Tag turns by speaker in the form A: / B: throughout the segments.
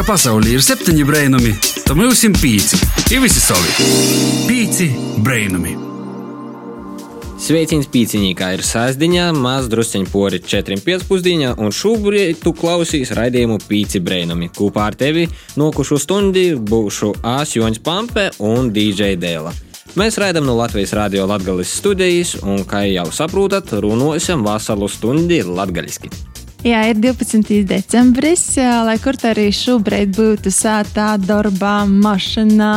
A: ka pasaulē ir septiņi brainami, tad mums ir pieci. Ir visi savi. Pieci brainami.
B: Sveiciens pīciņā ir sāsdiņā, maz drusciņš pori 4,5 un šobrīd tu klausīs raidījumu pīci brainami. Kopā ar tevi nokušu stundi būšu Āsjoņs Pampe un DJ Dēla. Mēs raidām no Latvijas Rādio Latvijas studijas, un, kā jau saprotat, runāsim vasaru stundi latviešu.
C: Jā, ir 12. decembris, lai kur arī šobrīd būtu sētā, darbā, mašīnā,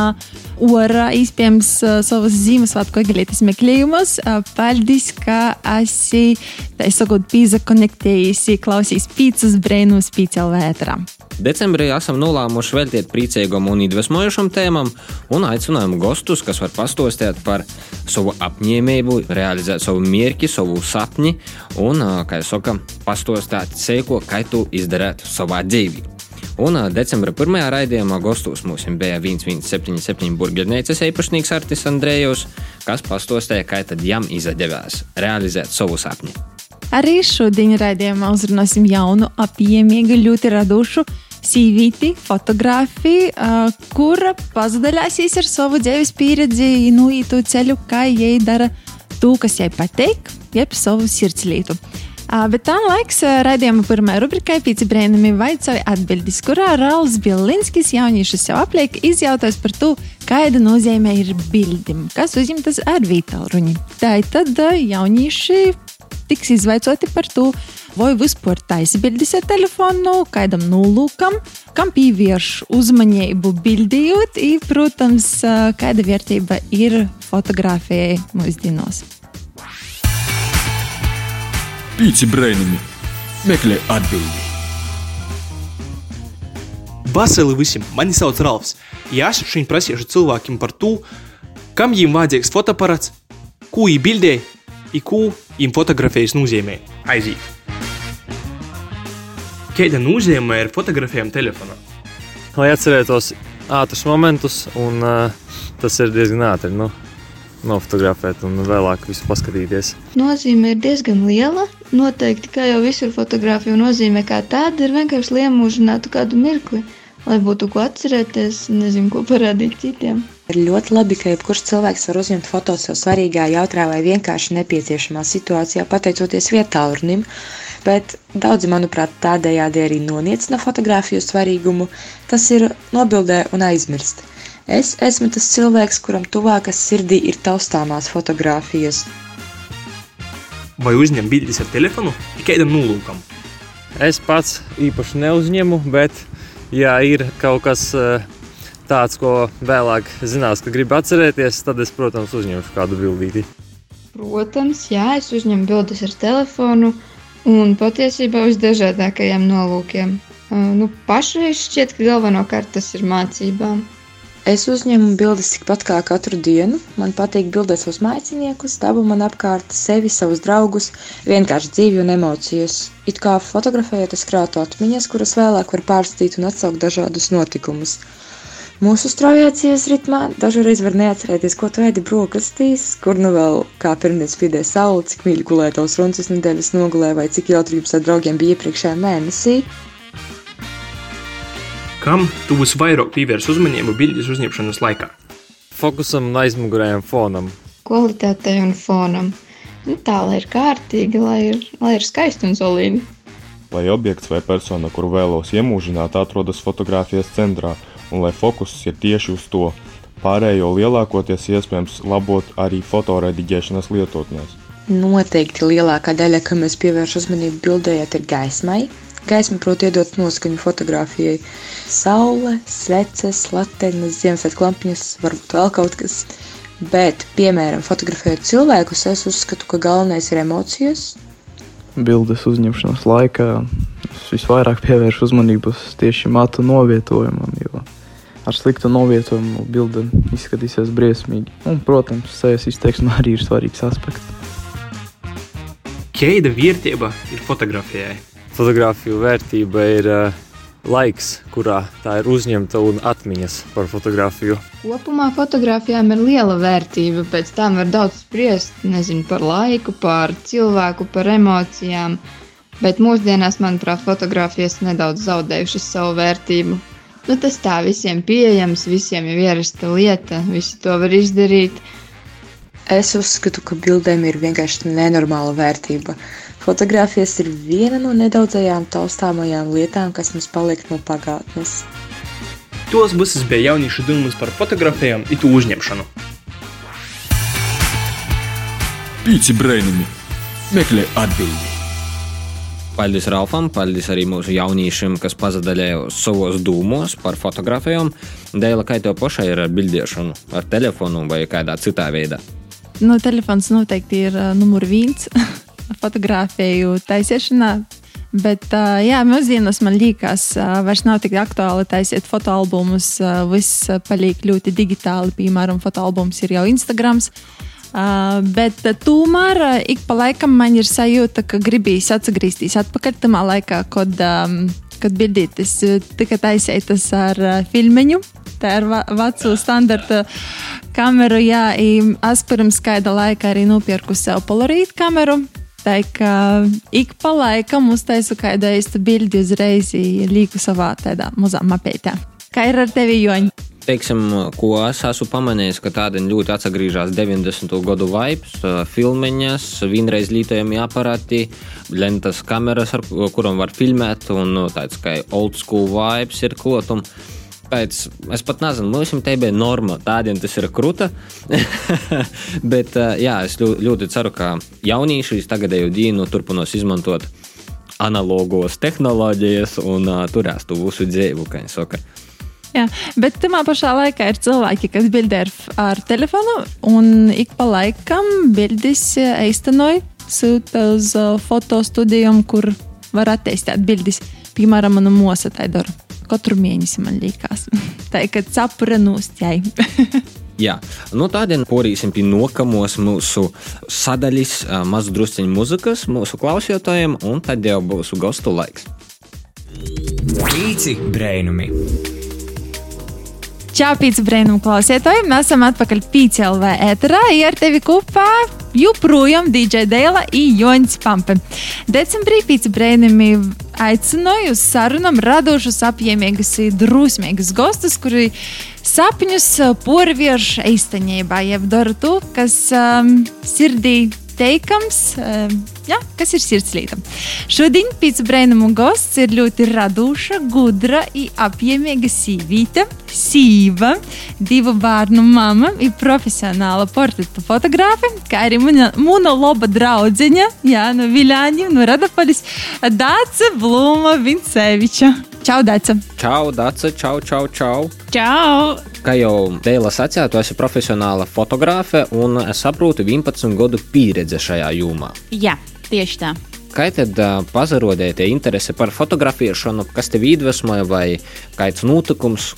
C: orā, iespējams, savas Ziemassvētku eglītes meklējumos. Paldies, ka esi, tā sakot, pīzakonektējusi, klausīs pīcis brēnus pīcel vētrā.
B: Decembrī esam nolēmuši veltīt priecīgam un iedvesmojošam tēmam un aicinājām gostus, kas var pastostēt par savu apņēmību, realizēt savu mērķi, savu sapni un, kā jau saka, pastostēt seiko, kā tu izdarētu savā dzīvē. Un decembra pirmajā raidījumā gastos mums bija 1177 burģernīcas īpašnieks Artis Andrejovs, kas pastostēja, kā tad jam izdevās realizēt savu sapni.
C: Arī šodien raidījumā uzrunāsim jaunu, apjēmīgu, ļoti radošu sīvīti, fotografiju, kura pazudalēsīs ar savu dzīves pieredzi, nu, ītu ceļu, kā jai dara to, kas jai patīk, jeb savu sirdslītu. Bet tā laiks raidījuma pirmā rubrikai Pīci brēnumi vaicoja atbildis, kurā Rauls Bielinskis jauniešus jau apliek izjautājas par to, kāda nozīme ir bildim, kas uzņemtas ar vītālruņi. Tā tad jaunieši tiks izvaicoti par to, vai vispār taisa bildes ar telefonu, kādam nolūkam, kam pievērš uzmanību bildījot, un, protams, kāda vērtība ir fotografijai mūsdienās.
D: Pīci brainami meklē atbildi.
E: Vasarī visiem, mani sauc Ralfs. Ja es šodien prasīšu cilvēkiem par to, kam viņam vajadzīgs fotoaparāts, ko viņi bildē, un ko viņam fotografējas nozīmē. Aiziet! Kāda nozīme ir fotografējam telefonā?
F: Lai atcerētos ātrus momentus, un uh, tas ir diezgan ātri. Nu, nofotografēt un vēlāk visu paskatīties.
G: Nozīme ir diezgan liela. Noteikti, kā jau visur fotografija nozīmē, kā tāda ir vienkārši liemūžinātu kādu mirkli, lai būtu ko atcerēties, nezinu, ko parādīt citiem.
H: Ir ļoti labi, ka jebkurš cilvēks var uzņemt foto sev svarīgā, jautrā vai vienkārši nepieciešamā situācijā, pateicoties vietālrunim, bet daudzi, manuprāt, tādējādi arī noniecina fotografiju svarīgumu, tas ir nobildē un aizmirst. Es esmu tas cilvēks, kuram tuvākas sirdī ir taustāmās fotogrāfijas.
E: Vai uzņem bildes ar telefonu kādam nolūkam?
F: Es pats īpaši neuzņemu, bet, ja ir kaut kas uh, tāds, ko vēlāk zinās, ka grib atcerēties, tad es, protams, uzņemšu kādu bildīti.
G: Protams, jā, es uzņemu bildes ar telefonu un patiesībā uz dažādākajiem nolūkiem. Uh, nu, pašreiz šķiet, ka galvenokārt tas ir mācībām.
H: Es uzņemu bildes tikpat kā katru dienu. Man patīk bildēt savus maiciniekus, dabu man apkārt, sevi, savus draugus, vienkārši dzīvi un emocijas. It kā fotografējot, es krātu atmiņas, kuras vēlāk var pārstīt un atsaukt dažādus notikumus. Mūsu straujā dzīves ritmā dažreiz var neatcerēties, ko tu ēdi brokastīs, kur nu vēl kā pirmdien spīdēja saule, cik mīļi gulēja tavs runcis nedēļas nogulē vai cik jautri jums ar draugiem bija iepriekšējā mēnesī.
E: Kam tu visvairāk pievērsi uzmanību bildes uzņemšanas laikā?
F: Fokusam un aizmugurējam fonam.
G: Kvalitātei un fonam. Nu, tā lai ir kārtīgi, lai ir, lai ir skaisti un solīdi.
I: Lai objekts vai persona, kuru vēlos iemūžināt, atrodas fotografijas centrā un lai fokus ir tieši uz to. Pārējo lielākoties iespējams labot arī fotorediģēšanas lietotnēs.
H: Noteikti lielākā daļa, kam mēs pievēršam uzmanību bildējot, ir gaismai. Gaisma prot iedot noskaņu fotografijai. Saule, sveces, latenes, Ziemassvētku lampiņas, varbūt vēl kaut kas. Bet, piemēram, fotografējot cilvēkus, es uzskatu, ka galvenais ir emocijas.
J: Bildes uzņemšanas laikā es visvairāk pievēršu uzmanību tieši matu novietojumam, jo ar sliktu novietojumu bilde izskatīsies briesmīgi. Un, protams, sejas izteiksme arī ir svarīgs aspekts.
E: Kāda vērtība ir fotografijai?
F: Fotogrāfiju vērtība ir uh, laiks, kurā tā ir uzņemta un atmiņas par fotografiju.
G: Kopumā fotografijām ir liela vērtība. Pēc tam var daudz spriest nezinu, par laiku, par cilvēku, par emocijām. Bet mūsdienās, manuprāt, fotografijas nedaudz zaudējušas savu vērtību. Nu, tas tā visiem pieejams, visiem jau ierasta lieta, visi to var izdarīt.
H: Es uzskatu, ka bildēm ir vienkārši nenormāla vērtība. Fotogrāfijas ir viena no nedaudzajām taustāmajām lietām, kas mums paliek no pagātnes.
E: Tos visas bija jauniešu domas par fotografijām un to uzņemšanu.
D: Pīci brainami, meklē atbildi.
B: Paldies Ralfam, paldies arī mūsu jauniešiem, kas pazadaļoja savos dūmos par fotografijām. Dēļ, kā tev pašai ir ar bildēšanu, ar telefonu vai kādā citā veidā?
C: Nu, telefons noteikti ir uh, numur viens fotografēju taisīšanā. Bet, jā, mūsdienās man liekas, vairs nav tik aktuāli taisīt fotoalbumus. Viss paliek ļoti digitāli. Piemēram, fotoalbums ir jau Instagram. Bet tomēr ik pa laikam man ir sajūta, ka gribīs atgriezties atpakaļ tamā laikā, kad, kad bildītis tika taisītas ar filmiņu. Tā ir veco standarta kameru. Jā, es pirms kāda laika arī nopirku sev polārītu kameru. Tā kā ik pa laikam uztaisu kādu īstu bildi uzreiz, lieku savā tādā mazā mapētā. Kā ir ar tevi, Joņa?
B: teiksim, ko es esmu pamanījis, ka tāda ļoti atgriežas 90. gadu vibes, filmiņas, vienreiz lietojami aparāti, lentas kameras, ar kurām var filmēt, un tāds kā old school vibes ir klotum. Pēc, es pat nezinu, mums te bija norma, tādiem tas ir krūta. Bet jā, es ļoti ceru, ka jaunieši tagadēju dienu turpinās izmantot analogos tehnoloģijas un uh, turēs to visu dzīvu, kā viņi saka.
C: Jā, bet tajā pašā laikā ir cilvēki, kas bildē ar, ar telefonu, un ik pa laikam bildes īstenoja sūta uz fotostudijām, kur var attīstīt bildes. Piemēram, mana mosa tā dara. Katru mēnesi man liekas, tā ir sapura nostāja.
B: Jā, nu tādien porīsim pie nokamos mūsu sadaļas mazu drusciņu muzikas mūsu klausītājiem, un tad jau būs gostu laiks.
K: Pīci brēnumi!
C: Čau, pīcis brīnum klausītāji! Mēs esam atpakaļ PCLV ēterā, ar tevi kopā joprojām DJ Dēla un Joņs Pampe. Decembrī pīcis brīnumi aicināju uz sarunam radošus, apjēmīgus, drusmīgus gostus, kuri sapņus porviež īstenībā, jeb dara to, kas um, sirdī teikams, uh, ja, kas ir sirdslīta. Šodien pīcis brīnumu gosts ir ļoti radoša, gudra un apjēmīga sīvīte, sīva, divu bērnu mama un profesionāla portretu fotogrāfe, kā arī laba draudzeņa, Jā, no Viļāņa, no Radapalis, Dāca Blūma Vinceviča. Čau, Dāca!
B: Čau, Dāca! Čau, čau, čau!
C: Čau!
B: Kā jau Dēla sacīja, tu esi profesionāla fotografe un es saprotu 11 gadu pieredze šajā jomā.
L: Jā, tieši tā.
B: Kā tad uh, pazarodēja interese par fotografēšanu, kas tev iedvesmoja vai kāds notikums?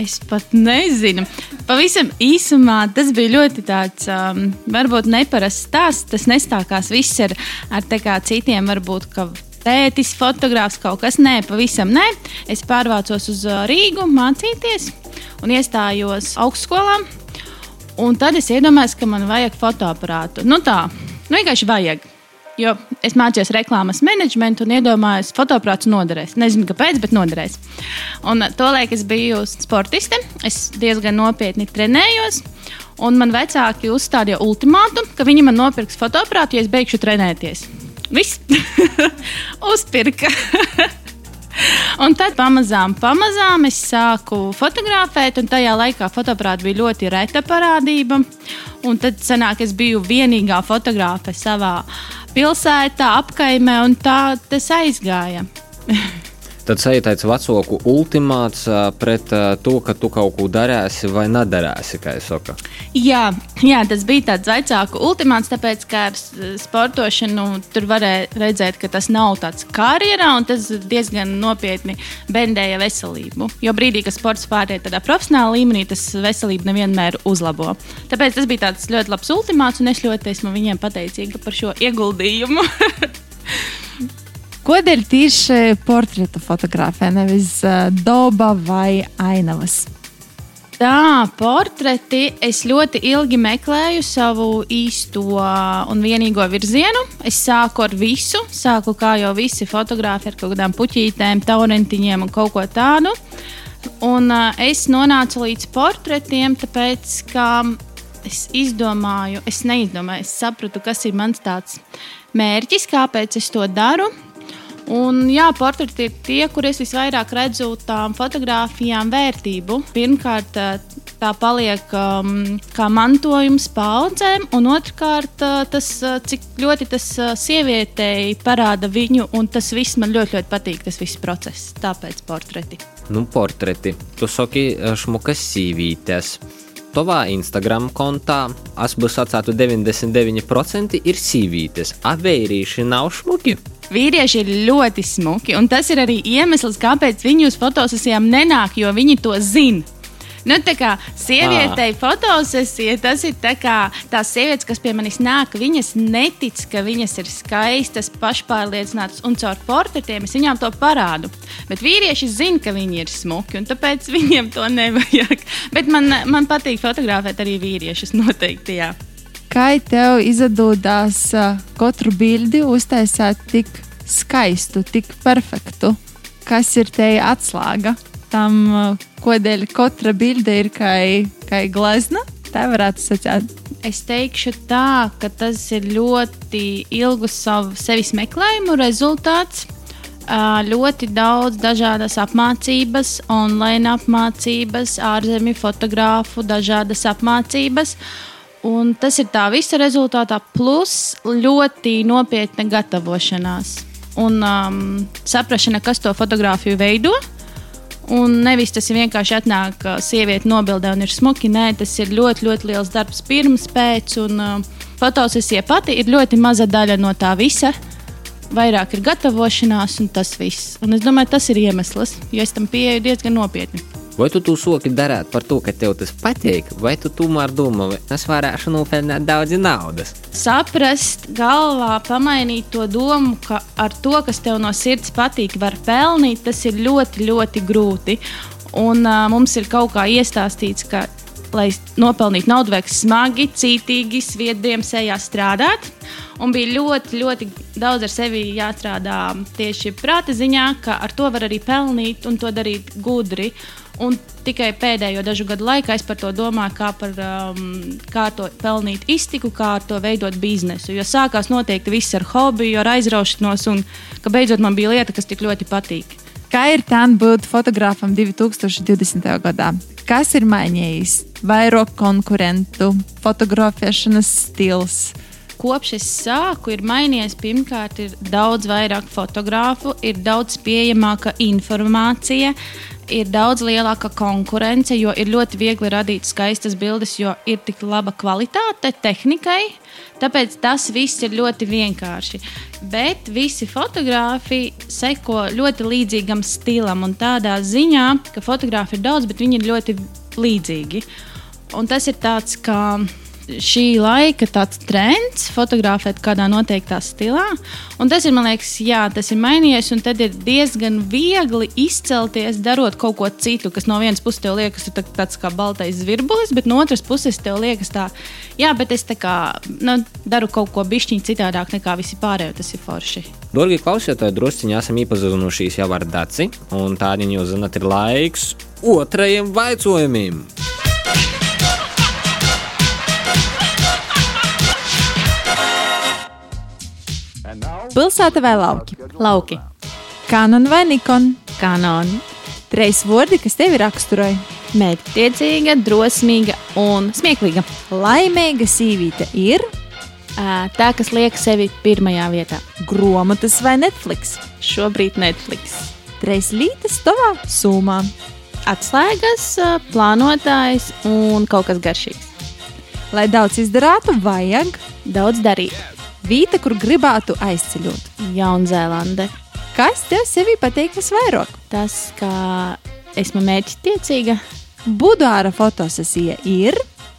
L: Es pat nezinu. Pavisam īsumā tas bija ļoti tāds, um, varbūt neparasts stāsts. Tas nestākās viss ar, ar citiem, varbūt, ka tētis, fotogrāfs kaut kas. Nē, pavisam nē. Es pārvācos uz Rīgu mācīties un iestājos augstskolā. Un tad es iedomājos, ka man vajag fotoaparātu. Nu tā, nu vienkārši vajag. Jo es mācījos reklāmas menedžmentu un iedomājos, ka fotoaparāts noderēs. Nezinu, kāpēc, bet noderēs. Un tolaik es biju sportiste. Es diezgan nopietni trenējos. Un man vecāki uzstādīja ultimātu, ka viņi man nopirks fotoaparātu, ja es beigšu trenēties. Viss uzpirka. Un tad pamazām, pamazām es sāku fotografēt, un tajā laikā fotoaparāts bija ļoti reta parādība. Un tad sanāk, es biju vienīgā fotografe savā pilsētā, apkaimē, un tā tas aizgāja.
B: Tad sajūt tāds vecāku ultimāts pret to, ka tu kaut ko darīsi vai nedarīsi, kā es saku.
L: Jā, jā, tas bija tāds vecāku ultimāts, tāpēc, ka ar sportošanu tur varēja redzēt, ka tas nav tāds karjerā, un tas diezgan nopietni bendēja veselību. Jo brīdī, kad sports pāriet tādā profesionālā līmenī, tas veselību nevienmēr uzlabo. Tāpēc tas bija tāds ļoti labs ultimāts, un es ļoti esmu viņiem pateicīga par šo ieguldījumu.
C: Kodēļ tieši portreta fotografē, nevis uh, daba vai ainavas?
L: Tā, portreti. Es ļoti ilgi meklēju savu īsto un vienīgo virzienu. Es sāku ar visu. Sāku kā jau visi fotografi ar kaut kādām puķītēm, taurentiņiem un kaut ko tādu. Un uh, es nonācu līdz portretiem, tāpēc, ka es izdomāju, es neizdomāju, es sapratu, kas ir mans tāds mērķis, kāpēc es to daru. Un, jā, portreti ir tie, kur es visvairāk redzu tām fotografijām vērtību. Pirmkārt, tā paliek um, kā mantojums paudzēm, un otrkārt, tas, cik ļoti tas sievietei parāda viņu, un tas viss man ļoti, ļoti patīk, tas viss process. Tāpēc portreti.
B: Nu, portreti. Tu saki, šmukas sīvītes. Tavā Instagram kontā es būtu sacītu 99% ir sīvītes. Avērīši nav šmuki.
L: Vīrieši ir ļoti smuki, un tas ir arī iemesls, kāpēc viņi uz fotosesijām nenāk, jo viņi to zina. Nu, tā kā sievietei fotosesija, tas ir tā kā tās sievietes, kas pie manis nāk, viņas netic, ka viņas ir skaistas, pašpārliecinātas un caur portretiem es viņām to parādu. Bet vīrieši zina, ka viņi ir smuki, un tāpēc viņiem to nevajag. Bet man, man patīk fotografēt arī vīriešus noteikti. Jā.
C: Kā tev izdodas katru bildi uztaisīt tik skaistu, tik perfektu? Kas ir te atslēga tam, kodēļ katra bilde ir kā, kā glezna? Tā varētu sacīt.
L: Es teikšu tā, ka tas ir ļoti ilgu savu sevis meklējumu rezultāts. Ļoti daudz dažādas apmācības, online apmācības, ārzemju fotogrāfu, dažādas apmācības. Un tas ir tā visa rezultātā, plus ļoti nopietna gatavošanās un um, saprāšana, kas to fotografiju veido. Un nevis tas ir vienkārši atnāk, ka sieviete nobildē un ir smuki. Nē, tas ir ļoti, ļoti liels darbs pirms, pēc. Un uh, fotosesija pati ir ļoti maza daļa no tā visa. Vairāk ir gatavošanās, un tas viss. Un es domāju, tas ir iemesls, jo es tam pieeju diezgan nopietni.
B: Vai tu to soki darīt par to, ka tev tas patīk, vai tu tomēr domā, ka es varēšu nopelnīt daudz naudas?
L: Saprast, galvā pamainīt to domu, ka ar to, kas tev no sirds patīk, var pelnīt, tas ir ļoti, ļoti grūti. Un uh, mums ir kaut kā iestāstīts, ka, lai nopelnītu naudu, vajag smagi, cītīgi, sviedriem sejā strādāt. Un bija ļoti, ļoti daudz ar sevi jāstrādā tieši prāta ziņā, ka ar to var arī pelnīt un to darīt gudri. Un tikai pēdējo dažu gadu laikā es par to domāju, kā, par, um, kā to pelnīt iztiku, kā to veidot biznesu. Jo sākās noteikti viss ar hobiju, ar aizraušanos, un ka beidzot man bija lieta, kas tik ļoti patīk.
C: Kā ir tā būt fotografam 2020. gadā? Kas ir mainījis? Vairāk konkurentu, fotografēšanas stils.
L: Kopš es sāku, ir mainījies. Pirmkārt, ir daudz vairāk fotografu, ir daudz pieejamāka informācija, ir daudz lielāka konkurence, jo ir ļoti viegli radīt skaistas bildes, jo ir tik laba kvalitāte tehnikai. Tāpēc tas viss ir ļoti vienkārši. Bet visi fotografi seko ļoti līdzīgam stilam un tādā ziņā, ka fotografi ir daudz, bet viņi ir ļoti līdzīgi. Un tas ir tāds, ka šī laika trends fotografēt kādā noteiktā stilā. Un tas ir, man liekas, jā, tas ir mainījies. Un tad ir diezgan viegli izcelties, darot kaut ko citu, kas no vienas puses tev liekas, tā, tāds kā baltais zvirbulis, bet no otras puses tev liekas, tā, jā, bet es kā, nu, daru kaut ko bišķiņu citādāk nekā visi pārējie. Tas ir forši.
B: Dārgie klausītāji, drusciņā esam iepazinušies jau ar Daci, un tādien jūs zinat, ir laiks otrajam vaicojumam.
C: Pilsēta vai lauki?
L: Lauki.
C: Kanon vai Nikon?
L: Kanon.
C: Trīs vārdi, kas tevi raksturoja.
L: Mērķtiecīga, drosmīga un smieklīga.
C: Laimīga sīvīte ir
L: tā, kas liek sevi pirmajā vietā.
C: Grāmatas vai Netflix?
L: Šobrīd Netflix.
C: Trīs lītas tavā sumā.
L: Atslēgas, plānotājs un kaut kas garšīgs.
C: Lai daudz izdarītu, vajag
L: daudz darīt.
C: Vīta, kur gribētu aizceļot.
L: Jaunzēlande.
C: Kas tev sevī patīk visvairāk?
L: Tas, ka esmu mērķtiecīga.
C: Budāra fotosesija ir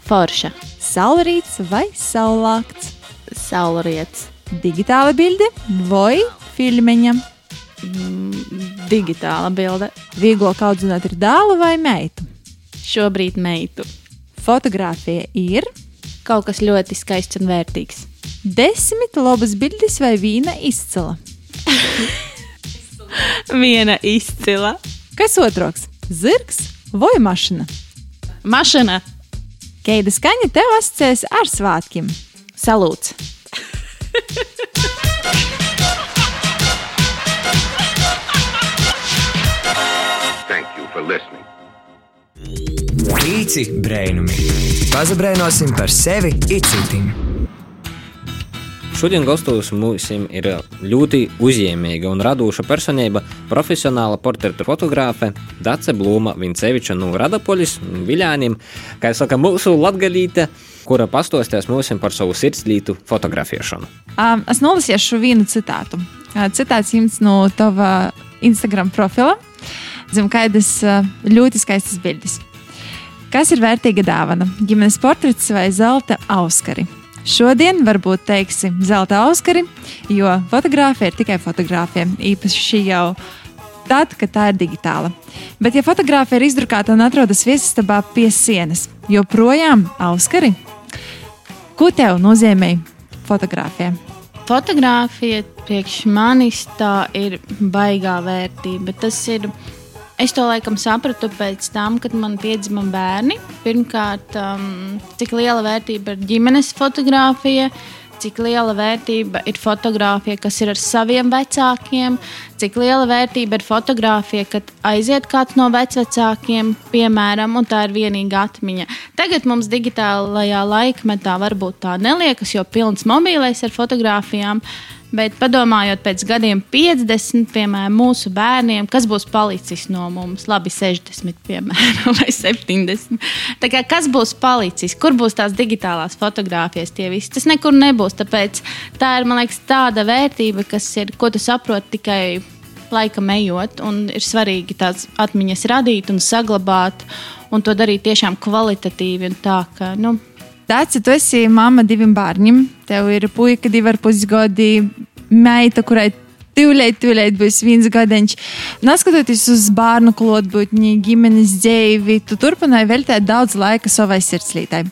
L: forša.
C: Saulrīts vai saulākts?
L: Saulriets.
C: Digitāla bilde vai filmiņa?
L: Mm, digitāla bilde.
C: Vieglāk audzināt ir dēlu vai meitu?
L: Šobrīd meitu.
C: Fotogrāfija ir
L: kaut kas ļoti skaists un vērtīgs.
C: Desmit labas bildes vai viena izcila?
L: viena izcila.
C: Kas otrs? zirgs vai mašīna?
L: Mašīna.
C: Keida skaņa tev asociēs ar svētkiem.
L: Salūts!
M: Pīci brainumi. Pazabrainosim par sevi itcitim.
B: Šodien gastos mums ir ļoti uzņēmīga un radoša personība, profesionāla portreta fotogrāfe Dace Blūma Vinceviča no Radapolis, Viļāniem, kā saka mūsu latgalīte, kura pastostās mums par savu sirdslītu fotografēšanu.
C: Um, es nolasīšu vienu citātu. Citāts jums no tava Instagram profila. Zem kādas ļoti skaistas bildes. Kas ir vērtīga dāvana? Ģimenes portrets vai zelta auskari? Šodien varbūt teiksim zelta auskari, jo fotografija ir tikai fotografija. Īpaši jau tad, kad tā ir digitāla. Bet, ja fotografija ir izdrukāta un atrodas viesistabā pie sienas, joprojām auskari, ko tev nozīmē fotografija?
L: Fotogrāfija priekš manis tā ir baigā vērtība. Tas ir Es to laikam sapratu pēc tam, kad man piedzima bērni. Pirmkārt, um, cik liela vērtība ir ģimenes fotografija, cik liela vērtība ir fotografija, kas ir ar saviem vecākiem, cik liela vērtība ir fotografija, kad aiziet kāds no vecākiem, piemēram, un tā ir vienīga atmiņa. Tagad mums digitālajā laikmetā varbūt tā neliekas, jo pilns mobilais ar fotografijām. Bet padomājot pēc gadiem, 50, piemēram, mūsu bērniem, kas būs palicis no mums, labi, 60, piemēram, vai 70. Tā kā, kas būs palicis, kur būs tās digitālās fotogrāfijas, tie visi? Tas nekur nebūs. Tāpēc tā ir, man liekas, tāda vērtība, kas ir, ko tu saproti tikai laikam ejot, un ir svarīgi tās atmiņas radīt un saglabāt, un to darīt tiešām kvalitatīvi un tā, ka, nu,
C: Dāci, tu esi mamma diviem bērniem. Tev ir puika, divi ar pusgadi, meita, kurai tūlīt, tūlīt būs viens gadiņš. Neskatoties uz bērnu klātbūtni, ģimenes dzīvi, tu turpināji veltīt daudz laika savai sirdslītai.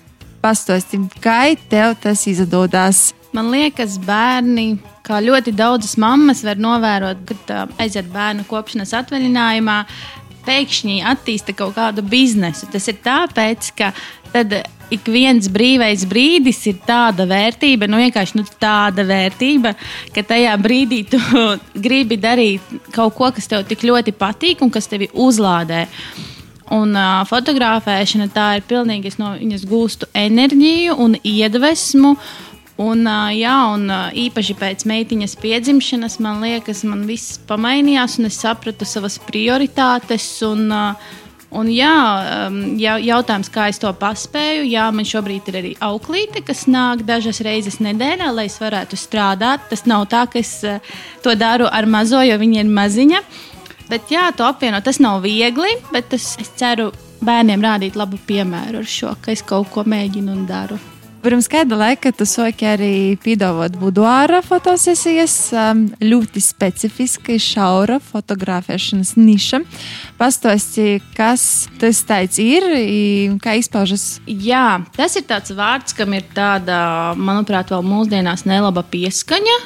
C: Pastāstīsim, kā tev tas izdodas.
L: Man liekas, bērni, kā ļoti daudzas mammas, var novērot, kad uh, aiziet bērnu kopšanas atvaļinājumā, pēkšņi attīsta kaut kādu biznesu. Tas ir tāpēc, ka tad ik viens brīvais brīdis ir tāda vērtība, nu vienkārši nu, tāda vērtība, ka tajā brīdī tu gribi darīt kaut ko, kas tev tik ļoti patīk un kas tevi uzlādē. Un uh, fotografēšana tā ir pilnīgi, es no viņas gūstu enerģiju un iedvesmu. Un, uh, jā, un uh, īpaši pēc meitiņas piedzimšanas, man liekas, man viss pamainījās, un es sapratu savas prioritātes. Un, uh, Un, jā, um, jā, jautājums, kā es to paspēju. Jā, man šobrīd ir arī auklīte, kas nāk dažas reizes nedēļā, lai es varētu strādāt. Tas nav tā, ka es uh, to daru ar mazo, jo viņa ir maziņa. Bet jā, to apvienot, tas nav viegli, bet es, es ceru bērniem rādīt labu piemēru ar šo, ka es kaut ko mēģinu un daru.
C: Pirms kāda laika tu sāki arī piedāvāt buduāra fotosesijas, um, ļoti specifiska, šaura fotografēšanas niša. Pastāsti, kas tas ir un kā izpaužas?
L: Jā, tas ir tāds vārds, kam ir tāda, manuprāt, vēl mūsdienās nelaba pieskaņa,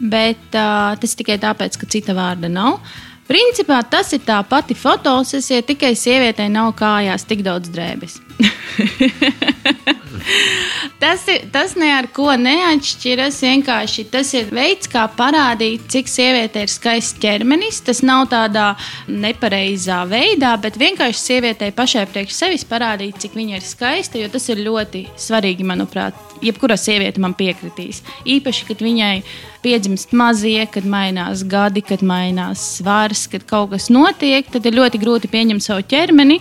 L: bet uh, tas tikai tāpēc, ka cita vārda nav. Principā tas ir tā pati fotosesija, tikai sievietei nav kājās tik daudz drēbes. tas, ir, tas ne ar ko neatšķiras. Vienkārši tas ir veids, kā parādīt, cik sieviete ir skaists ķermenis. Tas nav tādā nepareizā veidā, bet vienkārši sievietei pašai priekš sevis parādīt, cik viņa ir skaista. Jo tas ir ļoti svarīgi, manuprāt. Jebkura sieviete man piekritīs. Īpaši, kad viņai piedzimst mazie, kad mainās gadi, kad mainās svars, kad kaut kas notiek, tad ir ļoti grūti pieņemt savu ķermeni.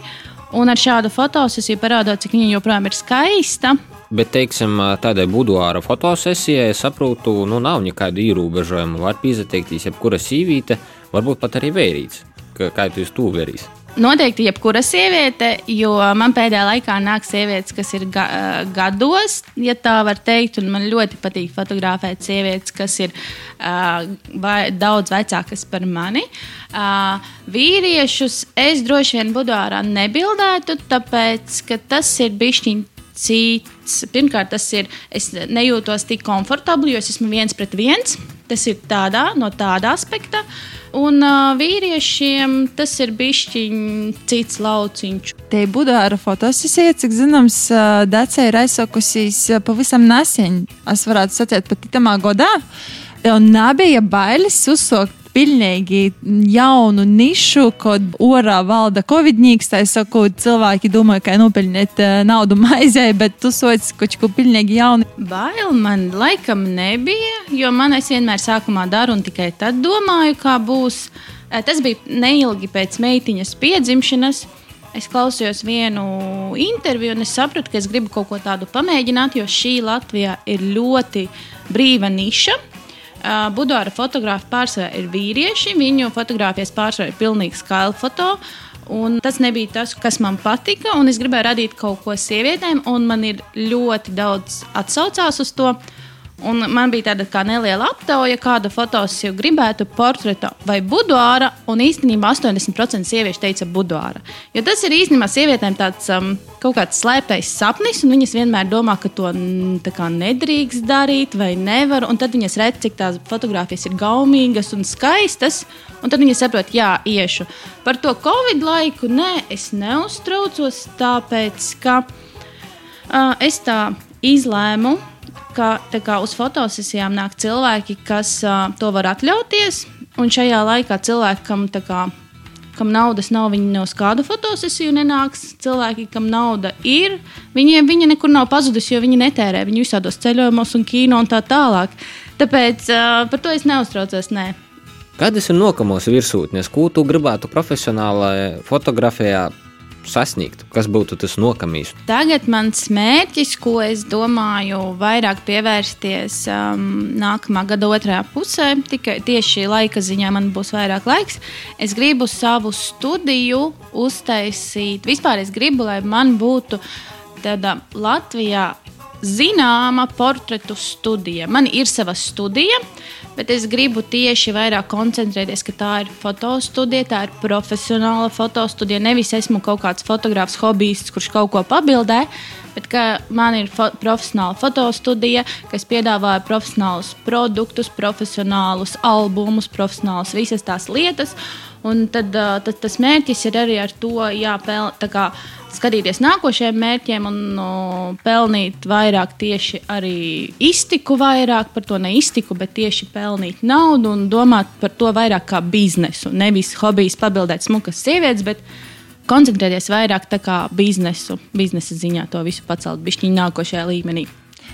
L: Un ar šādu fotosesiju parādot, cik viņa joprojām ir skaista.
B: Bet, teiksim, tādai buduāra fotosesijai, es saprotu, nu nav nekādu ierobežojumu. Var pieteikties jebkura sīvīte, varbūt pat arī vērīts. Kā jūs to vērīs?
L: Noteikti jebkura sieviete, jo man pēdējā laikā nāk sievietes, kas ir ga gados, ja tā var teikt, un man ļoti patīk fotografēt sievietes, kas ir uh, daudz vecākas par mani. Uh, vīriešus es droši vien buduārā nebildētu, tāpēc, ka tas ir bišķiņ cits. Pirmkārt, tas ir, es nejūtos tik komfortabli, jo es esmu viens pret viens. Tas ir tādā, no tāda aspekta. Un uh, vīriešiem tas ir bišķiņš cits lauciņš.
C: Te Budāra fotosesija, cik zināms, Dācija ir aizsakusies pavisam nesen. Es varētu sacīt, pat itamā godā. Un nebija bailes uzsākt pilnīgi jaunu nišu, kad orā valda covidnīgs. Tā sakot, cilvēki domā, ka nopelnīt naudu maizē, bet tu soci kaut ko pilnīgi jaunu.
L: Bail man laikam nebija, jo man es vienmēr sākumā daru un tikai tad domāju, kā būs. Tas bija neilgi pēc meitiņas piedzimšanas. Es klausījos vienu interviju, un es sapratu, ka es gribu kaut ko tādu pamēģināt, jo šī Latvijā ir ļoti brīva niša. Budāra fotografi pārsvarā ir vīrieši. Viņu fotografijas pārsvarā ir pilnīgi skaila foto. Un tas nebija tas, kas man patika. Es gribēju radīt kaut ko sievietēm, un man ir ļoti daudz atsaucās uz to. Un man bija tāda kā neliela aptauja, kādu fotosiju gribētu, portretu vai buduāra. Un īstenībā 80% sieviešu teica buduāra. Jo tas ir īstenībā sievietēm tāds um, kaut kāds slēptais sapnis, un viņas vienmēr domā, ka to kā, nedrīkst darīt vai nevar. Un tad viņas redz, cik tās fotogrāfijas ir gaumīgas un skaistas. Un tad viņas saprot, jā, iešu. Par to Covid laiku nē, es neuztraucos, tāpēc ka uh, es tā izlēmu ka kā, uz fotosesijām nāk cilvēki, kas uh, to var atļauties. Un šajā laikā cilvēkam, kā, kam naudas nav, viņi no kādu fotosesiju nenāks. Cilvēki, kam nauda ir, viņiem viņa nekur nav pazudusi, jo viņi netērē viņu visādos ceļojumos un kino un tā tālāk. Tāpēc uh, par to es neuztraucos. Nē.
B: Kādas ir nokamos virsūtnes, ko tu gribētu profesionālajā fotografijā sasniegt? Kas būtu tas nokamīs?
L: Tagad mans mērķis, ko es domāju, vairāk pievērsties um, nākamā gada otrajā pusē, tikai tieši laika ziņā man būs vairāk laiks. Es gribu savu studiju uztaisīt. Vispār es gribu, lai man būtu tāda Latvijā zināma portretu studija. Man ir sava studija, bet es gribu tieši vairāk koncentrēties, ka tā ir fotostudija, tā ir profesionāla fotostudija. Nevis esmu kaut kāds fotogrāfs, hobists, kurš kaut ko pabildē, bet man ir fo profesionāla fotostudija, kas piedāvā profesionālus produktus, profesionālus albumus, profesionālus visas tās lietas. Un tad, tad tas mērķis ir arī ar to jāpelnīt skatīties nākošajiem mērķiem un no, pelnīt vairāk tieši arī iztiku, vairāk par to ne iztiku, bet tieši pelnīt naudu un domāt par to vairāk kā biznesu. Nevis hobijs pabildēt smukas sievietes, bet koncentrēties vairāk kā biznesu, biznesa ziņā to visu pacelt bišķiņu nākošajā līmenī.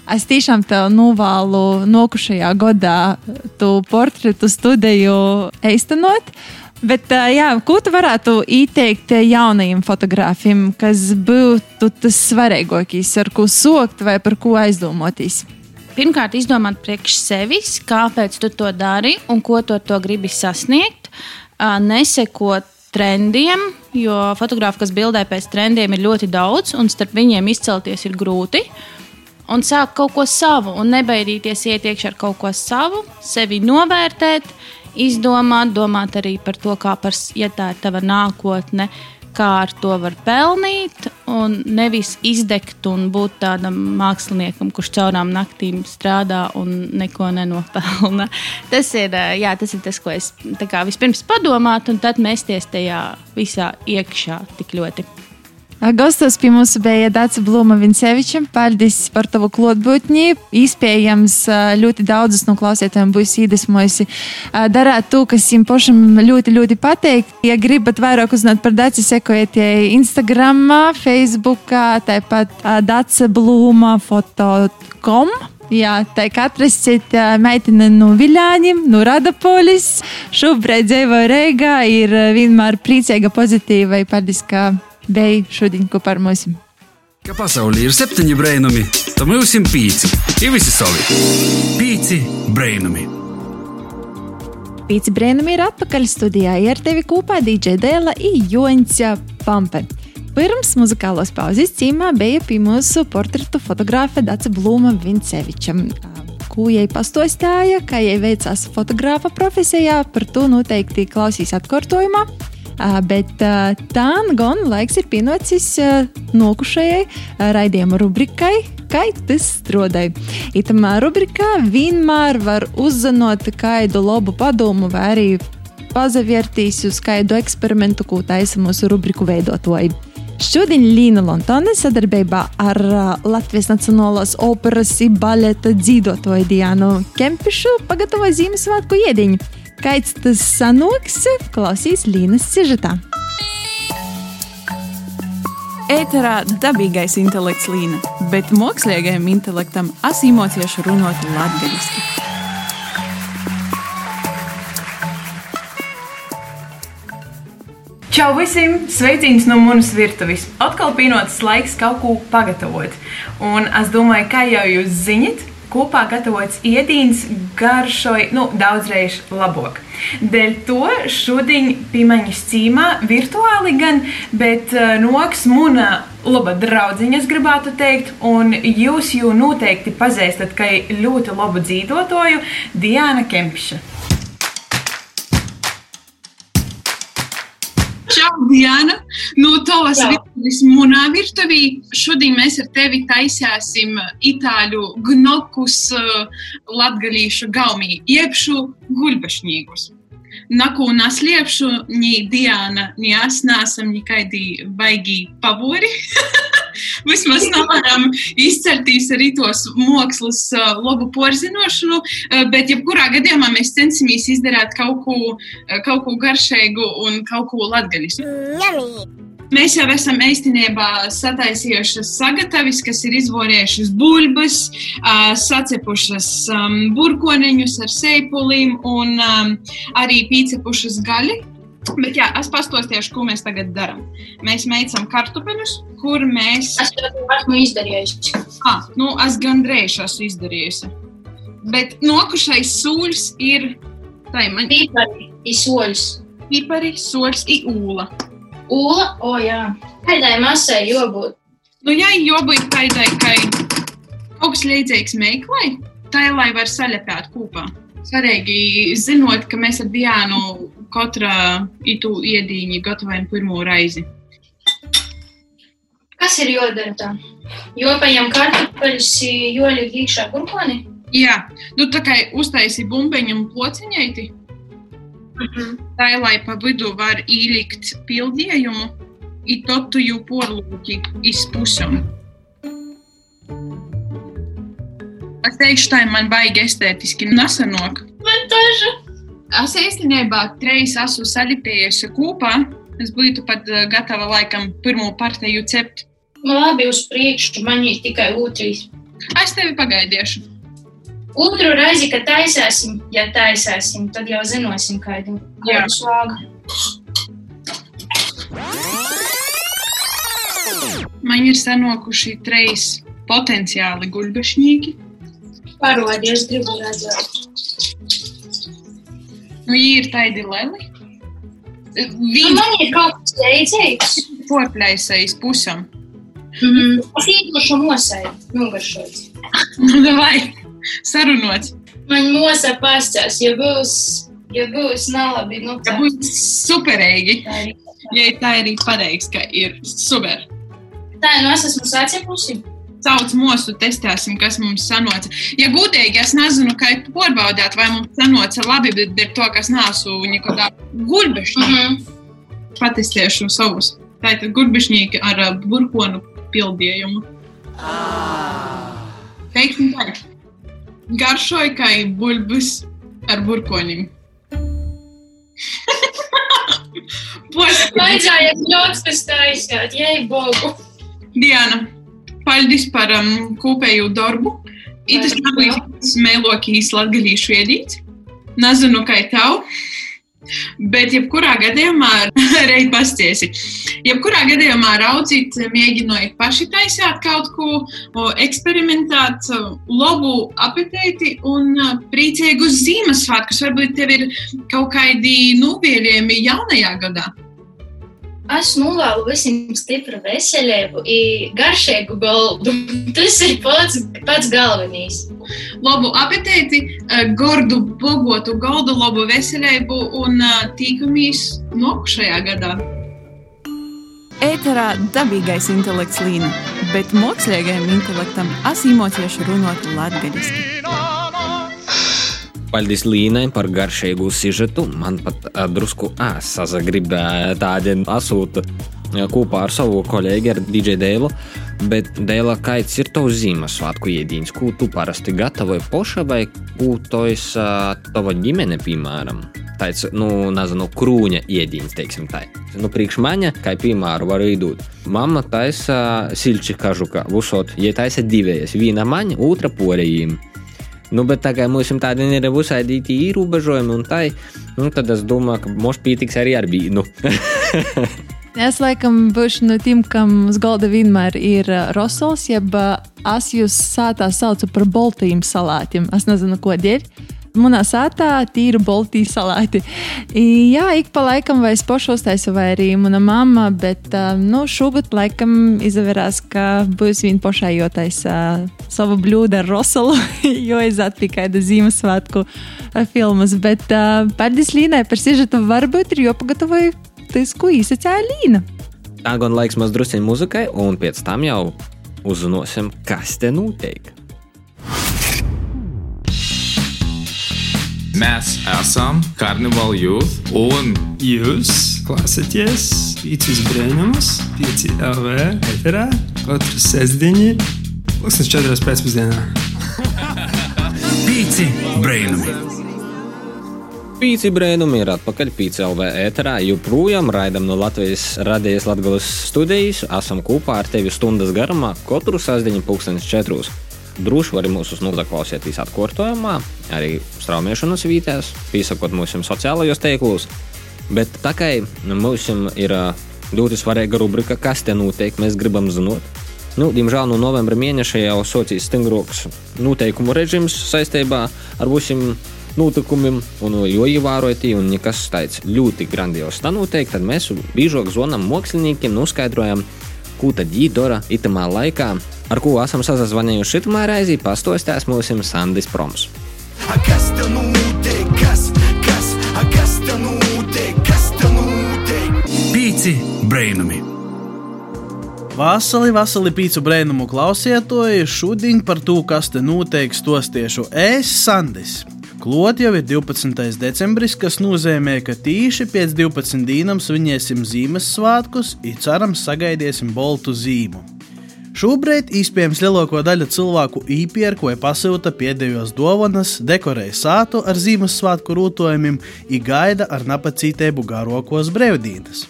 C: Es tiešām tev novēlu nokušajā gadā tu portretu studiju eistanot. Bet, jā, ko tu varētu ieteikt jaunajiem fotogrāfiem, kas būtu tas svarīgākais, ar ko sokt vai par ko aizdomāties?
L: Pirmkārt, izdomāt priekš sevis, kāpēc tu to dari un ko tu ar to gribi sasniegt. Nesekot trendiem, jo fotografi, kas bildē pēc trendiem, ir ļoti daudz, un starp viņiem izcelties ir grūti. Un sākt kaut ko savu, un nebaidīties iet iekšā ar kaut ko savu, sevi novērtēt, izdomāt, domāt arī par to, kā par, ja tā ir tava nākotne, kā ar to var pelnīt, un nevis izdegt un būt tādam māksliniekam, kurš caurām naktīm strādā un neko nenopelna. Tas ir, jā, tas, ir tas, ko es kā, vispirms padomātu, un tad mēsties tajā visā iekšā tik ļoti.
C: Gastos pie mums bija Dācis Blūma Vinceviča. Paldies par tavu klātbūtni. Iespējams, ļoti daudzas no klausītājiem būs iedvesmojusi darīt to, kas viņam pašam ļoti, ļoti patīk. Ja gribat vairāk uzzināt par Dāci, sekojiet Instagram, Facebook, tāpat Dācis Blūma foto.com. Jā, tā ir cits meitene no Viļāņiem, no Radapolis. Šobrīd dzīvo Reigā, ir vienmēr priecīga, pozitīva. Paldies, ka bija šodien kopā ar mums.
A: Ka pasaulē ir septiņi brainami, tad mums ir pīci. Ir visi savi. Pīci brainami.
C: Pīci brainami ir atpakaļ studijā. Ir tevi kopā DJ Dēla un Joņa Pampe. Pirms muzikālos pauzes cīmā bija pie mūsu portretu fotografa Dāca Blūma Vinceviča. Ko jai pastostāja, kā jai veicās fotogrāfa profesijā, par to noteikti klausīs atkārtojumā. Bet tā gan laiks ir pienācis nokušajai raidījuma rubrikai, kā tas strādāja. Itamā rubrikā vienmēr var uzzināt kādu labu padomu vai arī pazavērtīs uz kādu eksperimentu, ko taisa mūsu rubriku veidotāji. Šodien Līna Lontone sadarbībā ar Latvijas Nacionālās operas un baleta dzīvotāju Diānu Kempišu pagatavoja Ziemassvētku iediņu. Kāds tas sanoks, klausīs Līnas sižetā.
N: Ēterā dabīgais intelekts līna, bet mākslīgajam intelektam asimocieši runāt latviešu.
O: Čau visiem! Sveiciens no manas virtuves! Atkal pienācis laiks kaut ko pagatavot. Un es domāju, kā jau jūs zinat, kopā gatavots ēdiens garšoja nu, daudzreiz labāk. Dēļ to šodien pie manis cīmā virtuāli gan, bet uh, noks muna laba draudziņa, es gribētu teikt, un jūs jau noteikti pazīstat, ka ļoti labu dzīvotoju Diana Kempša.
P: Čau, Diana! No tavas virtuves, manā virtuvē. Šodien mēs ar tevi taisīsim itāļu gnokus uh, latgalīšu gaumī, iepšu guļbašņīgus. Naku naslēpšu, ni Diana, ni es neesam nekādi baigi pavori. Vismaz nevaram izcelties arī tos mākslas labu porzinošanu, bet jebkurā gadījumā mēs censimies izdarīt kaut ko, kaut ko garšīgu un kaut ko latgaļisku. Mēs jau esam īstenībā sataisījušas sagatavis, kas ir izvorējušas buļbuļs, sacepušas burkoniņus ar sēpulīm un arī pīcepušas gaļu. Bet jā, es pastāstīšu, ko mēs tagad darām. Mēs meicam kartupeļus, kur mēs.
Q: Es to esmu izdarījusi.
P: Ah, nu, es gandrīz esmu izdarījusi. Bet nokušais sūļs ir. Tā ir man.
Q: Pipari, soļs.
P: Pipari, ir ūla.
Q: Ūla, o oh, jā. Kādai masai jābūt?
P: Nu, jā, jābūt tādai, ka kaut kas līdzīgs meiklai, tā ir, lai var saļapēt kopā. Svarīgi zinot, ka mēs ar Diānu katra itu iedīņi gatavojam pirmo reizi.
Q: Kas ir jādara tā? Jopaņem kartupeļus, joliek iekšā burkoni?
P: Jā, nu tā kā uztaisi bumbeņu un plociņaiti. Mm -hmm. Tā ir, lai pa vidu var ielikt pildījumu, i tad tu jau porlūki izpusam. Es teikšu, tā man baigi estētiski nesanāk.
Q: Man daža.
P: Es īstenībā treis esmu salipējusi kopā. Es būtu pat gatava laikam pirmo partiju cept.
Q: Man labi uz priekšu, man ir tikai otrs.
P: Es tevi pagaidīšu.
Q: Otru reizi, kad taisāsim, ja taisāsim, tad jau zināsim, kādu svāgu.
P: Man ir sanokuši trīs potenciāli guļbašņīgi.
Q: Parodies, gribu redzēt.
P: Nu, ir tādi leli.
Q: Nu, man ir kaut kas līdzīgs.
P: Porplēsais pusam.
Q: Mm. Es īpaši mosai nogaršots.
P: Nu, vai sarunots?
Q: Man mosa pastāstīs, ja būs, ja būs nelabi, nu
P: tā. Ja būs superīgi. Ja tā ir arī pareizi, ka ir super.
Q: Tā, nu es esmu sacepusi.
P: Sauc mūsu, testēsim, kas mums sanoca. Ja gudīgi, es nezinu, kā jūs pārbaudāt, vai mums sanoca labi, bet ar to, kas nesu nekādā gulbišķī. Mm -hmm. Patestēšu savus. Tātad gulbišķīgi ar burkonu pildījumu. Teiksim tā, garšoja kā bulbis ar burkonim.
Q: Vajadzēja ļoti tas taisīt, jei bogu.
P: Diana, paldies par um, kopējo darbu. Tas bija smēlokīs latgalīšu iedīts. Nezinu, kā tev. Bet, jebkurā gadījumā, reiz pasties, jebkurā gadījumā raudzīt, mēģinot paši taisīt kaut ko, eksperimentēt, labu apetīti un priecīgus Ziemassvētkus. Varbūt tev ir kaut kādi novēlējumi jaunajā gadā.
Q: Es novēlu visiem stipru veselību, garšīgu galdu. Tas ir pats, pats galvenais.
P: Labu apetīti, gordu, bogotu galdu, labu veselību un tīkamies nokušajā gadā.
N: Ēterā dabīgais intelekts līna, bet mākslīgajam intelektam asimocieši runāt latgaļiski.
B: Paldies Līnai par garšīgu sižetu. Man pat uh, drusku sazagribēja tādu asūtu uh, kopā ar savu kolēģi, ar DJ Dēlu. Bet, Dēla, kāds ir tavs Ziemassvētku ēdiens? Ko tu parasti gatavoji poša vai ko tojas uh, tava ģimene, piemēram? Tāds, nu, nezinu, krūņa ēdiens, teiksim tā. Nu, priekš maņa, kā piemēru var iedot. Mamma taisa silči kažuka, vusot, ja taisa divējas. Viena maņa, otra porējiem. Nu, bet tā kā mums tādi ir uzsaidīti ierobežojumi, un tā, nu, tad es domāju, ka mums pietiks arī ar vīnu.
C: Es laikam būšu no tiem, kam uz galda vienmēr ir uh, rosols, jeb uh, es jūs sātā saucu par boltīm salātiem. Es nezinu, ko dēļ. Manā sātā tīra boltī salāti. Jā, ik pa laikam vai es pašu uztaisu, vai arī mana mamma, bet nu, šogad laikam izvērās, ka būs viņa pašai jotaisa uh, savu bļūdu ar rosolu, jo es kādu Ziemassvētku filmas. Bet paldies Līnai par sižetu, varbūt ir jopagatavoju tas, ko izsacēja Līna.
B: Tā gan laiks maz drusciņ muzikai, un pēc tam jau uzzināsim, kas te notiek.
R: Mēs esam Carnival Youth, un jūs klausāties Pīcis Brēnumus, Pīci LV eterā katru sestdienu, pusnes četras pēcpusdienā.
A: Pīci Brēnumi!
B: Pīci brēnumi ir atpakaļ PCLV ēterā. Joprojām raidam no Latvijas radijas Latvijas studijas. Esam kopā ar tevi stundas garumā, katru sastāvdaļu pulkstenis četrus. Droši var mūsu noklausīties atkārtojumā, arī straumēšanas vītēs, piesakot mūsu sociālajos teiklos. Bet tā kā mums ir ļoti svarīga rubrika, kas te notiek, mēs gribam zināt. Nu, diemžēl no novembra mēneša jau socīs stingrāks noteikumu režīms saistībā ar visiem notikumiem, un jo ievērojot, un nekas tāds ļoti grandios notiek, tad mēs biežāk zvanām māksliniekiem, noskaidrojam, ko tad viņi dara itamā laikā, ar ko esam sazvanījuši šitamā reizī, pastostās mums Sandis Proms.
S: Kas tev notiek? Kas, kas, kas tev notiek? Kas tev notiek?
A: Pīci Brēnumi!
T: Vasarī, vasarī pīcu brēnumu klausietoju, šodien par to, kas te notiek, stostiešu es, Sandis. Klot jau ir 12. decembris, kas nozīmē, ka tīši pēc 12 dienām svinēsim Ziemassvētkus, un cerams, sagaidīsim boltu zīmu. Šobrīd iespējams lielāko daļu cilvēku īpērku vai pasūta pēdējos dāvanas, dekorēja sātu ar Ziemassvētku rūtojumiem, un gaida ar napacītību garākos brīvdienas.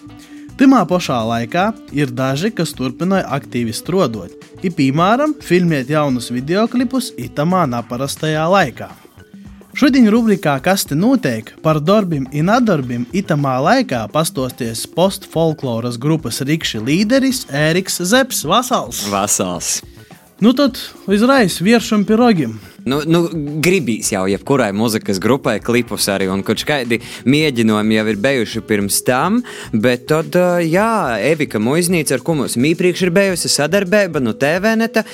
T: Timā pašā laikā ir daži, kas turpināja aktīvi strādāt, ir piemēram filmēt jaunus videoklipus itamā neparastajā laikā. Šodien rubrikā Kas te notiek par darbiem un nedarbiem itamā laikā pastosties postfolkloras grupas rīkšķi līderis Ēriks Zepsi Vasals.
U: Vasals.
T: Nu tad uzreiz vieršam pirogiem.
U: Nu, nu, gribīs jau jebkurai muzikas grupai klipus arī, un kurš kādi mēģinājumi jau ir bijuši pirms tam, bet tad, jā, Evika Muiznīca, ar ko mums iepriekš ir bijusi sadarbība, nu, TVNeta,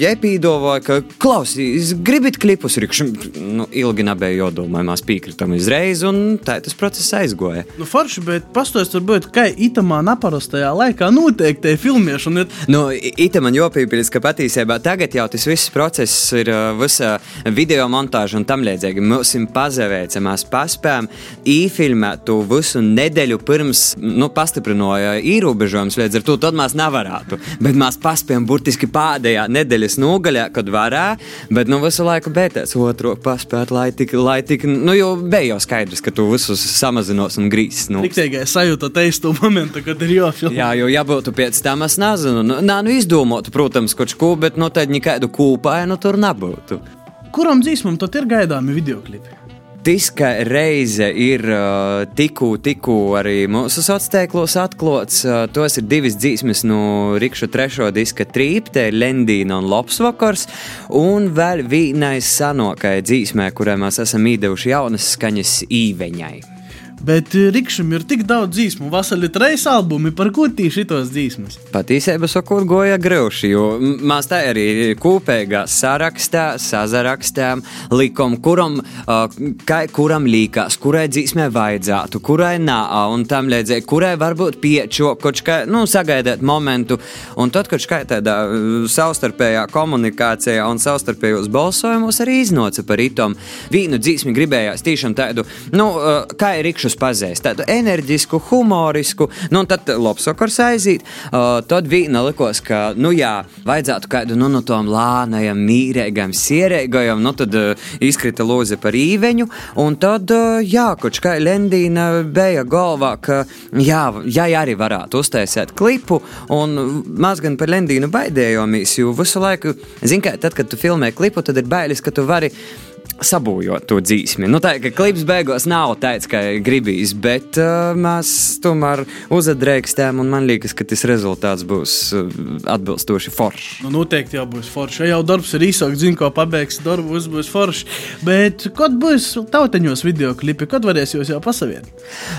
U: jepīdovoja, ka, klausīs, gribit klipus, rikš, nu, ilgi nebija jodomā, mēs piekritam izreiz, un tā tas process aizgoja.
T: Nu, forši, bet pastāstiet, varbūt, kā itamā neparastajā laikā notiek tie filmēšana.
U: Nu, ita man jopīpils, ka patiesībā tagad jau tas viss process ir uh, visa video montāža un tam līdzīgi. Mums ir pazavēts, mēs paspējām īfilmēt to visu nedēļu pirms, nu, pastiprināja ierobežojums, līdz ar to tad mēs nevarētu. Bet mēs paspējām burtiski pēdējā nedēļas nogaļā, kad varā, bet nu visu laiku beigās otru paspēt, lai tik, lai tik, nu, jau bija jau skaidrs, ka tu visus samazinos un grīzes. Nu.
T: Tikai sajūta teistu momentu, kad ir jāfilmē.
U: Jā, jo jābūt pēc tam, es nezinu, nu, nā, nu izdomātu, protams, kaut ko, bet nu, tad nekādu kūpāju tur nebūtu.
T: Kuram dzīsmam tad ir gaidāmi videoklipi?
U: Diska reize ir uh, tikko, tikko arī mūsu sociālos tīklos atklāts. Uh, tos ir divas dzīsmes no Rīgas trešā diska trīpa, te ir Lendīna un Lops vakars. Un vēl vienai sanokai dzīsmē, kurai mēs esam īdevuši jaunas skaņas īveņai.
T: Bet eh, Rikšam ir tik daudz dzīsmu, vasarī trīs albumi, par ko tieši šitos dzīsmas.
U: Patiesībā sakot, goja grūši, jo mēs tā arī kopīgā sarakstā, sazarakstām, likom, kuram, uh, kai, kuram līkās, kurai dzīsmē vajadzētu, kurai nā, un tam līdzīgi, kurai varbūt piečo, kaut kā, nu, sagaidāt momentu, un tad, kad kā tādā uh, savstarpējā komunikācijā un savstarpējos balsojumos arī iznāca par itom. Vīnu dzīsmi gribējās tiešām tādu, nu, kā ir rikšus pazīst, tādu enerģisku, humorisku, nu, un tad lopsokars aiziet, uh, tad vīna likos, ka, nu, jā, vajadzētu kādu, nu, no tom lānajam, mīrēgam, sierēgajam, nu, tad uh, izkrita lūze par īveņu, un tad, uh, jā, kaut kā Lendīna bija galvā, ka, jā, jā, arī varētu uztaisīt klipu, un maz gan par Lendīnu baidējomies, jo visu laiku, zin kā, tad, kad tu filmē klipu, tad ir bailes, ka tu vari sabūvēt to dzīsmi. Nu, tā ka klips beigās nav tāds, kā gribīs, bet uh, mēs tomēr uzadrēkstām, un man liekas, ka tas rezultāts būs uh, atbilstoši foršs.
T: Nu, noteikti jau būs forši. Ja jau darbs ir īsāks, zinu, ko pabeigs, darbs būs forši. Bet kad būs tauteņos video klipi, kad varēs jūs jau pasaviet?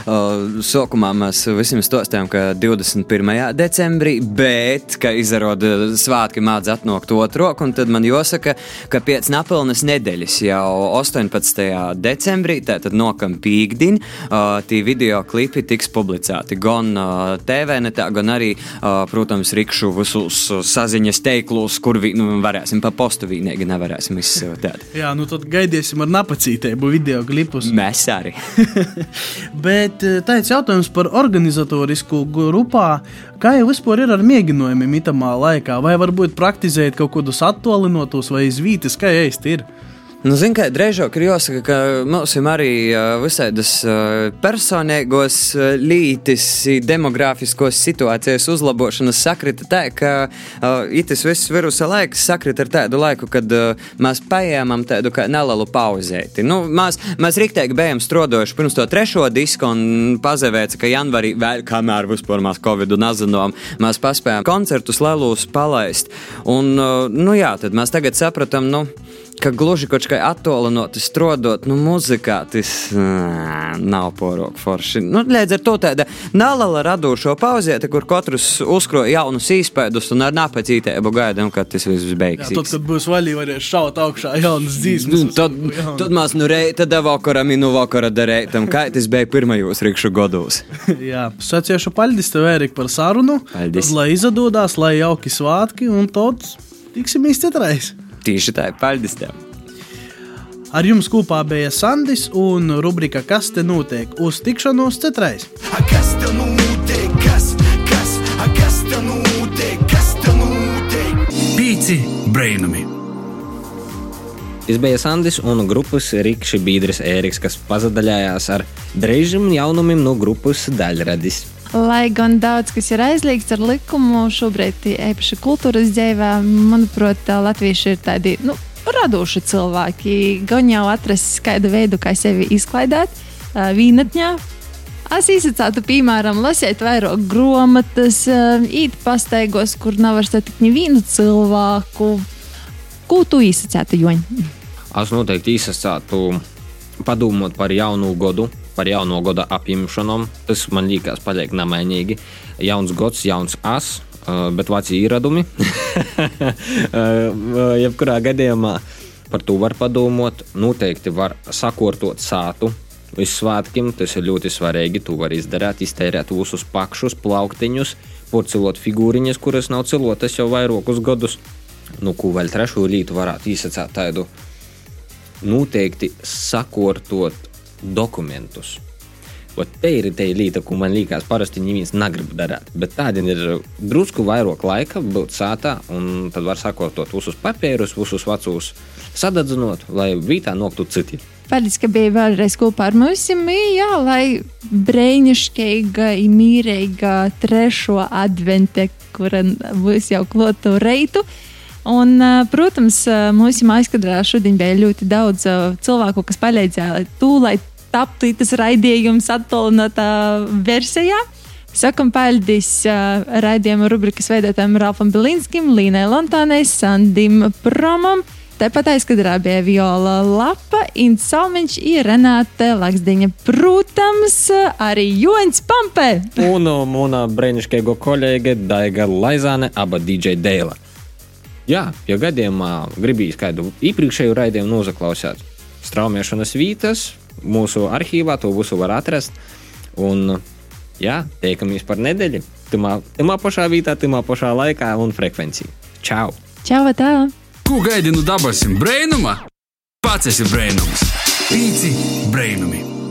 U: Uh, sākumā mēs visiem stostām, ka 21. decembrī, bet, ka izrāda svētki mācīt atnākt otru roku, un tad man jāsaka, ka pēc napilnes nedēļas jau 18. decembrī, tātad nokam pīkdiņ, uh, tie video klipi tiks publicēti gan uh, TV, netā, gan arī, uh, protams, rikšu visus saziņas teiklus, kur vi, nu, varēsim pa postu vīnīgi nevarēsim izsūtīt.
T: Jā, nu tad gaidīsim ar napacītību video klipus.
U: Mēs arī.
T: Bet tāds jautājums par organizatorisku grupā. Kā jau vispār ir ar mēģinājumiem itamā laikā? Vai varbūt praktizēt kaut kādus attālinātos vai izvītas, kā īsti ir?
U: Nu, Ziniet, kā drēžāk ir jāsaka, ka mums ir arī visādas personīgos lītis, demogrāfiskos situācijas uzlabošanas sakrita tā, ka uh, itis viss virusa laiks sakrita ar tādu laiku, kad uh, mēs paēmam tādu kā nelielu pauzēti. Nu, mēs, mēs riktēji bijām strodojuši pirms to trešo disku un pazavēca, ka janvarī, vēl kamēr vispār mēs Covid nazinām, mēs paspējām koncertus lelūs palaist. Un, uh, nu jā, tad mēs tagad sapratām, nu, ka gluži kaut kā attālināti strādāt, nu, muzikā tas ā, nav porok forši. Nu, līdz ar to tāda neliela radošo pauzieta, kur katrs uzkroja jaunus īspēdus un ar napacītību gaidām, kad tas viss beigsies.
T: tad, kad būs vaļīgi, varēs šaut augšā jaunas dzīsmas.
U: Nu, tad, tad mēs nu reita da vakara, minu vakara darētam, kā tas bija pirmajos rikšu gados.
T: Jā, saciešu paldies tev, Ērika, par sarunu.
U: Paldies.
T: Tad, lai izdodas, lai jauki svētki, un tad tiksimies citreiz.
U: Tieši tā, paldies tev!
T: Ar jums kopā bija Sandis un rubrika Kas te notiek? Uz tikšanos citreiz!
S: Kas te notiek? Kas, kas, a, kas te notiek? Kas te notiek?
A: Pīci brainami!
B: Tas bija Sandis un grupas Rīgas biedrs Ēriks, kas pazadaļājās ar dreiziem jaunumiem no grupas daļradis.
C: Lai gan daudz kas ir aizliegts ar likumu, šobrīd īpaši kultūras dzīvē, manuprāt, latvieši ir tādi nu, radoši cilvēki. Gan jau atrast kādu veidu, kā sevi izklaidēt, vīnatņā. Es izsacītu, piemēram, lasīt vairāk grāmatas, īt pastaigos, kur nav vairs tik nevienu cilvēku. Ko tu izsacītu, Joņ?
B: Es noteikti izsacītu padomāt par jaunu gadu, par jauno gada apņemšanām. Tas man liekas, paliek nemainīgi. Jauns gads, jauns as, bet veci ieradumi. Uh, Jebkurā gadījumā par to var padomāt. Noteikti var sakortot sātu. Visvētkiem tas ir ļoti svarīgi. To var izdarīt, iztērēt visus pakšus, plauktiņus, porcelot figūriņas, kuras nav cilotas jau vairākus gadus. Nu, ko vēl trešo lītu varētu izsacīt tādu noteikti sakortot dokumentus. Ot te ir tā lieta, ko man liekas, parasti neviens negrib darīt. Bet tāda ir drusku vairāk laika būt sātā, un tad var sakortot visus papīrus, visus vecus sadedzinot, lai vietā noktu citi.
C: Paldies, ka bija vēlreiz kopā ar mums. Jā, lai brīnišķīga, mīlīga trešo advente, kura būs jau klotu reitu. Un, protams, mūsu aizkadrā šodien bija ļoti daudz cilvēku, kas palīdzēja lai taptu tas raidījums attālinātā versijā. Sakam paldies uh, raidījuma rubrikas veidotājiem Ralfam Bilinskim, Līnai Lontānai, Sandim Promam, tepat aizkadrā bija Viola Lapa, Ints Salmiņš, Renāte Laksdiņa. Protams, arī Joņs Pampē.
B: Un mūna brīnišķīgo kolēģe Daiga Laizāne, aba DJ Dēla. Jā, ja gadījumā gribīs kādu iepriekšēju raidījumu nozaklausīt, straumēšanas vietas, mūsu arhīvā to visu var atrast. Un, jā, tiekamies par nedēļu. Timā pašā vietā, timā pašā laikā un frekvencijā. Čau!
C: Čau, tā!
A: Ko gaidi no dabasim brēnuma? Pats esi brēnums. Pīci brēnumi!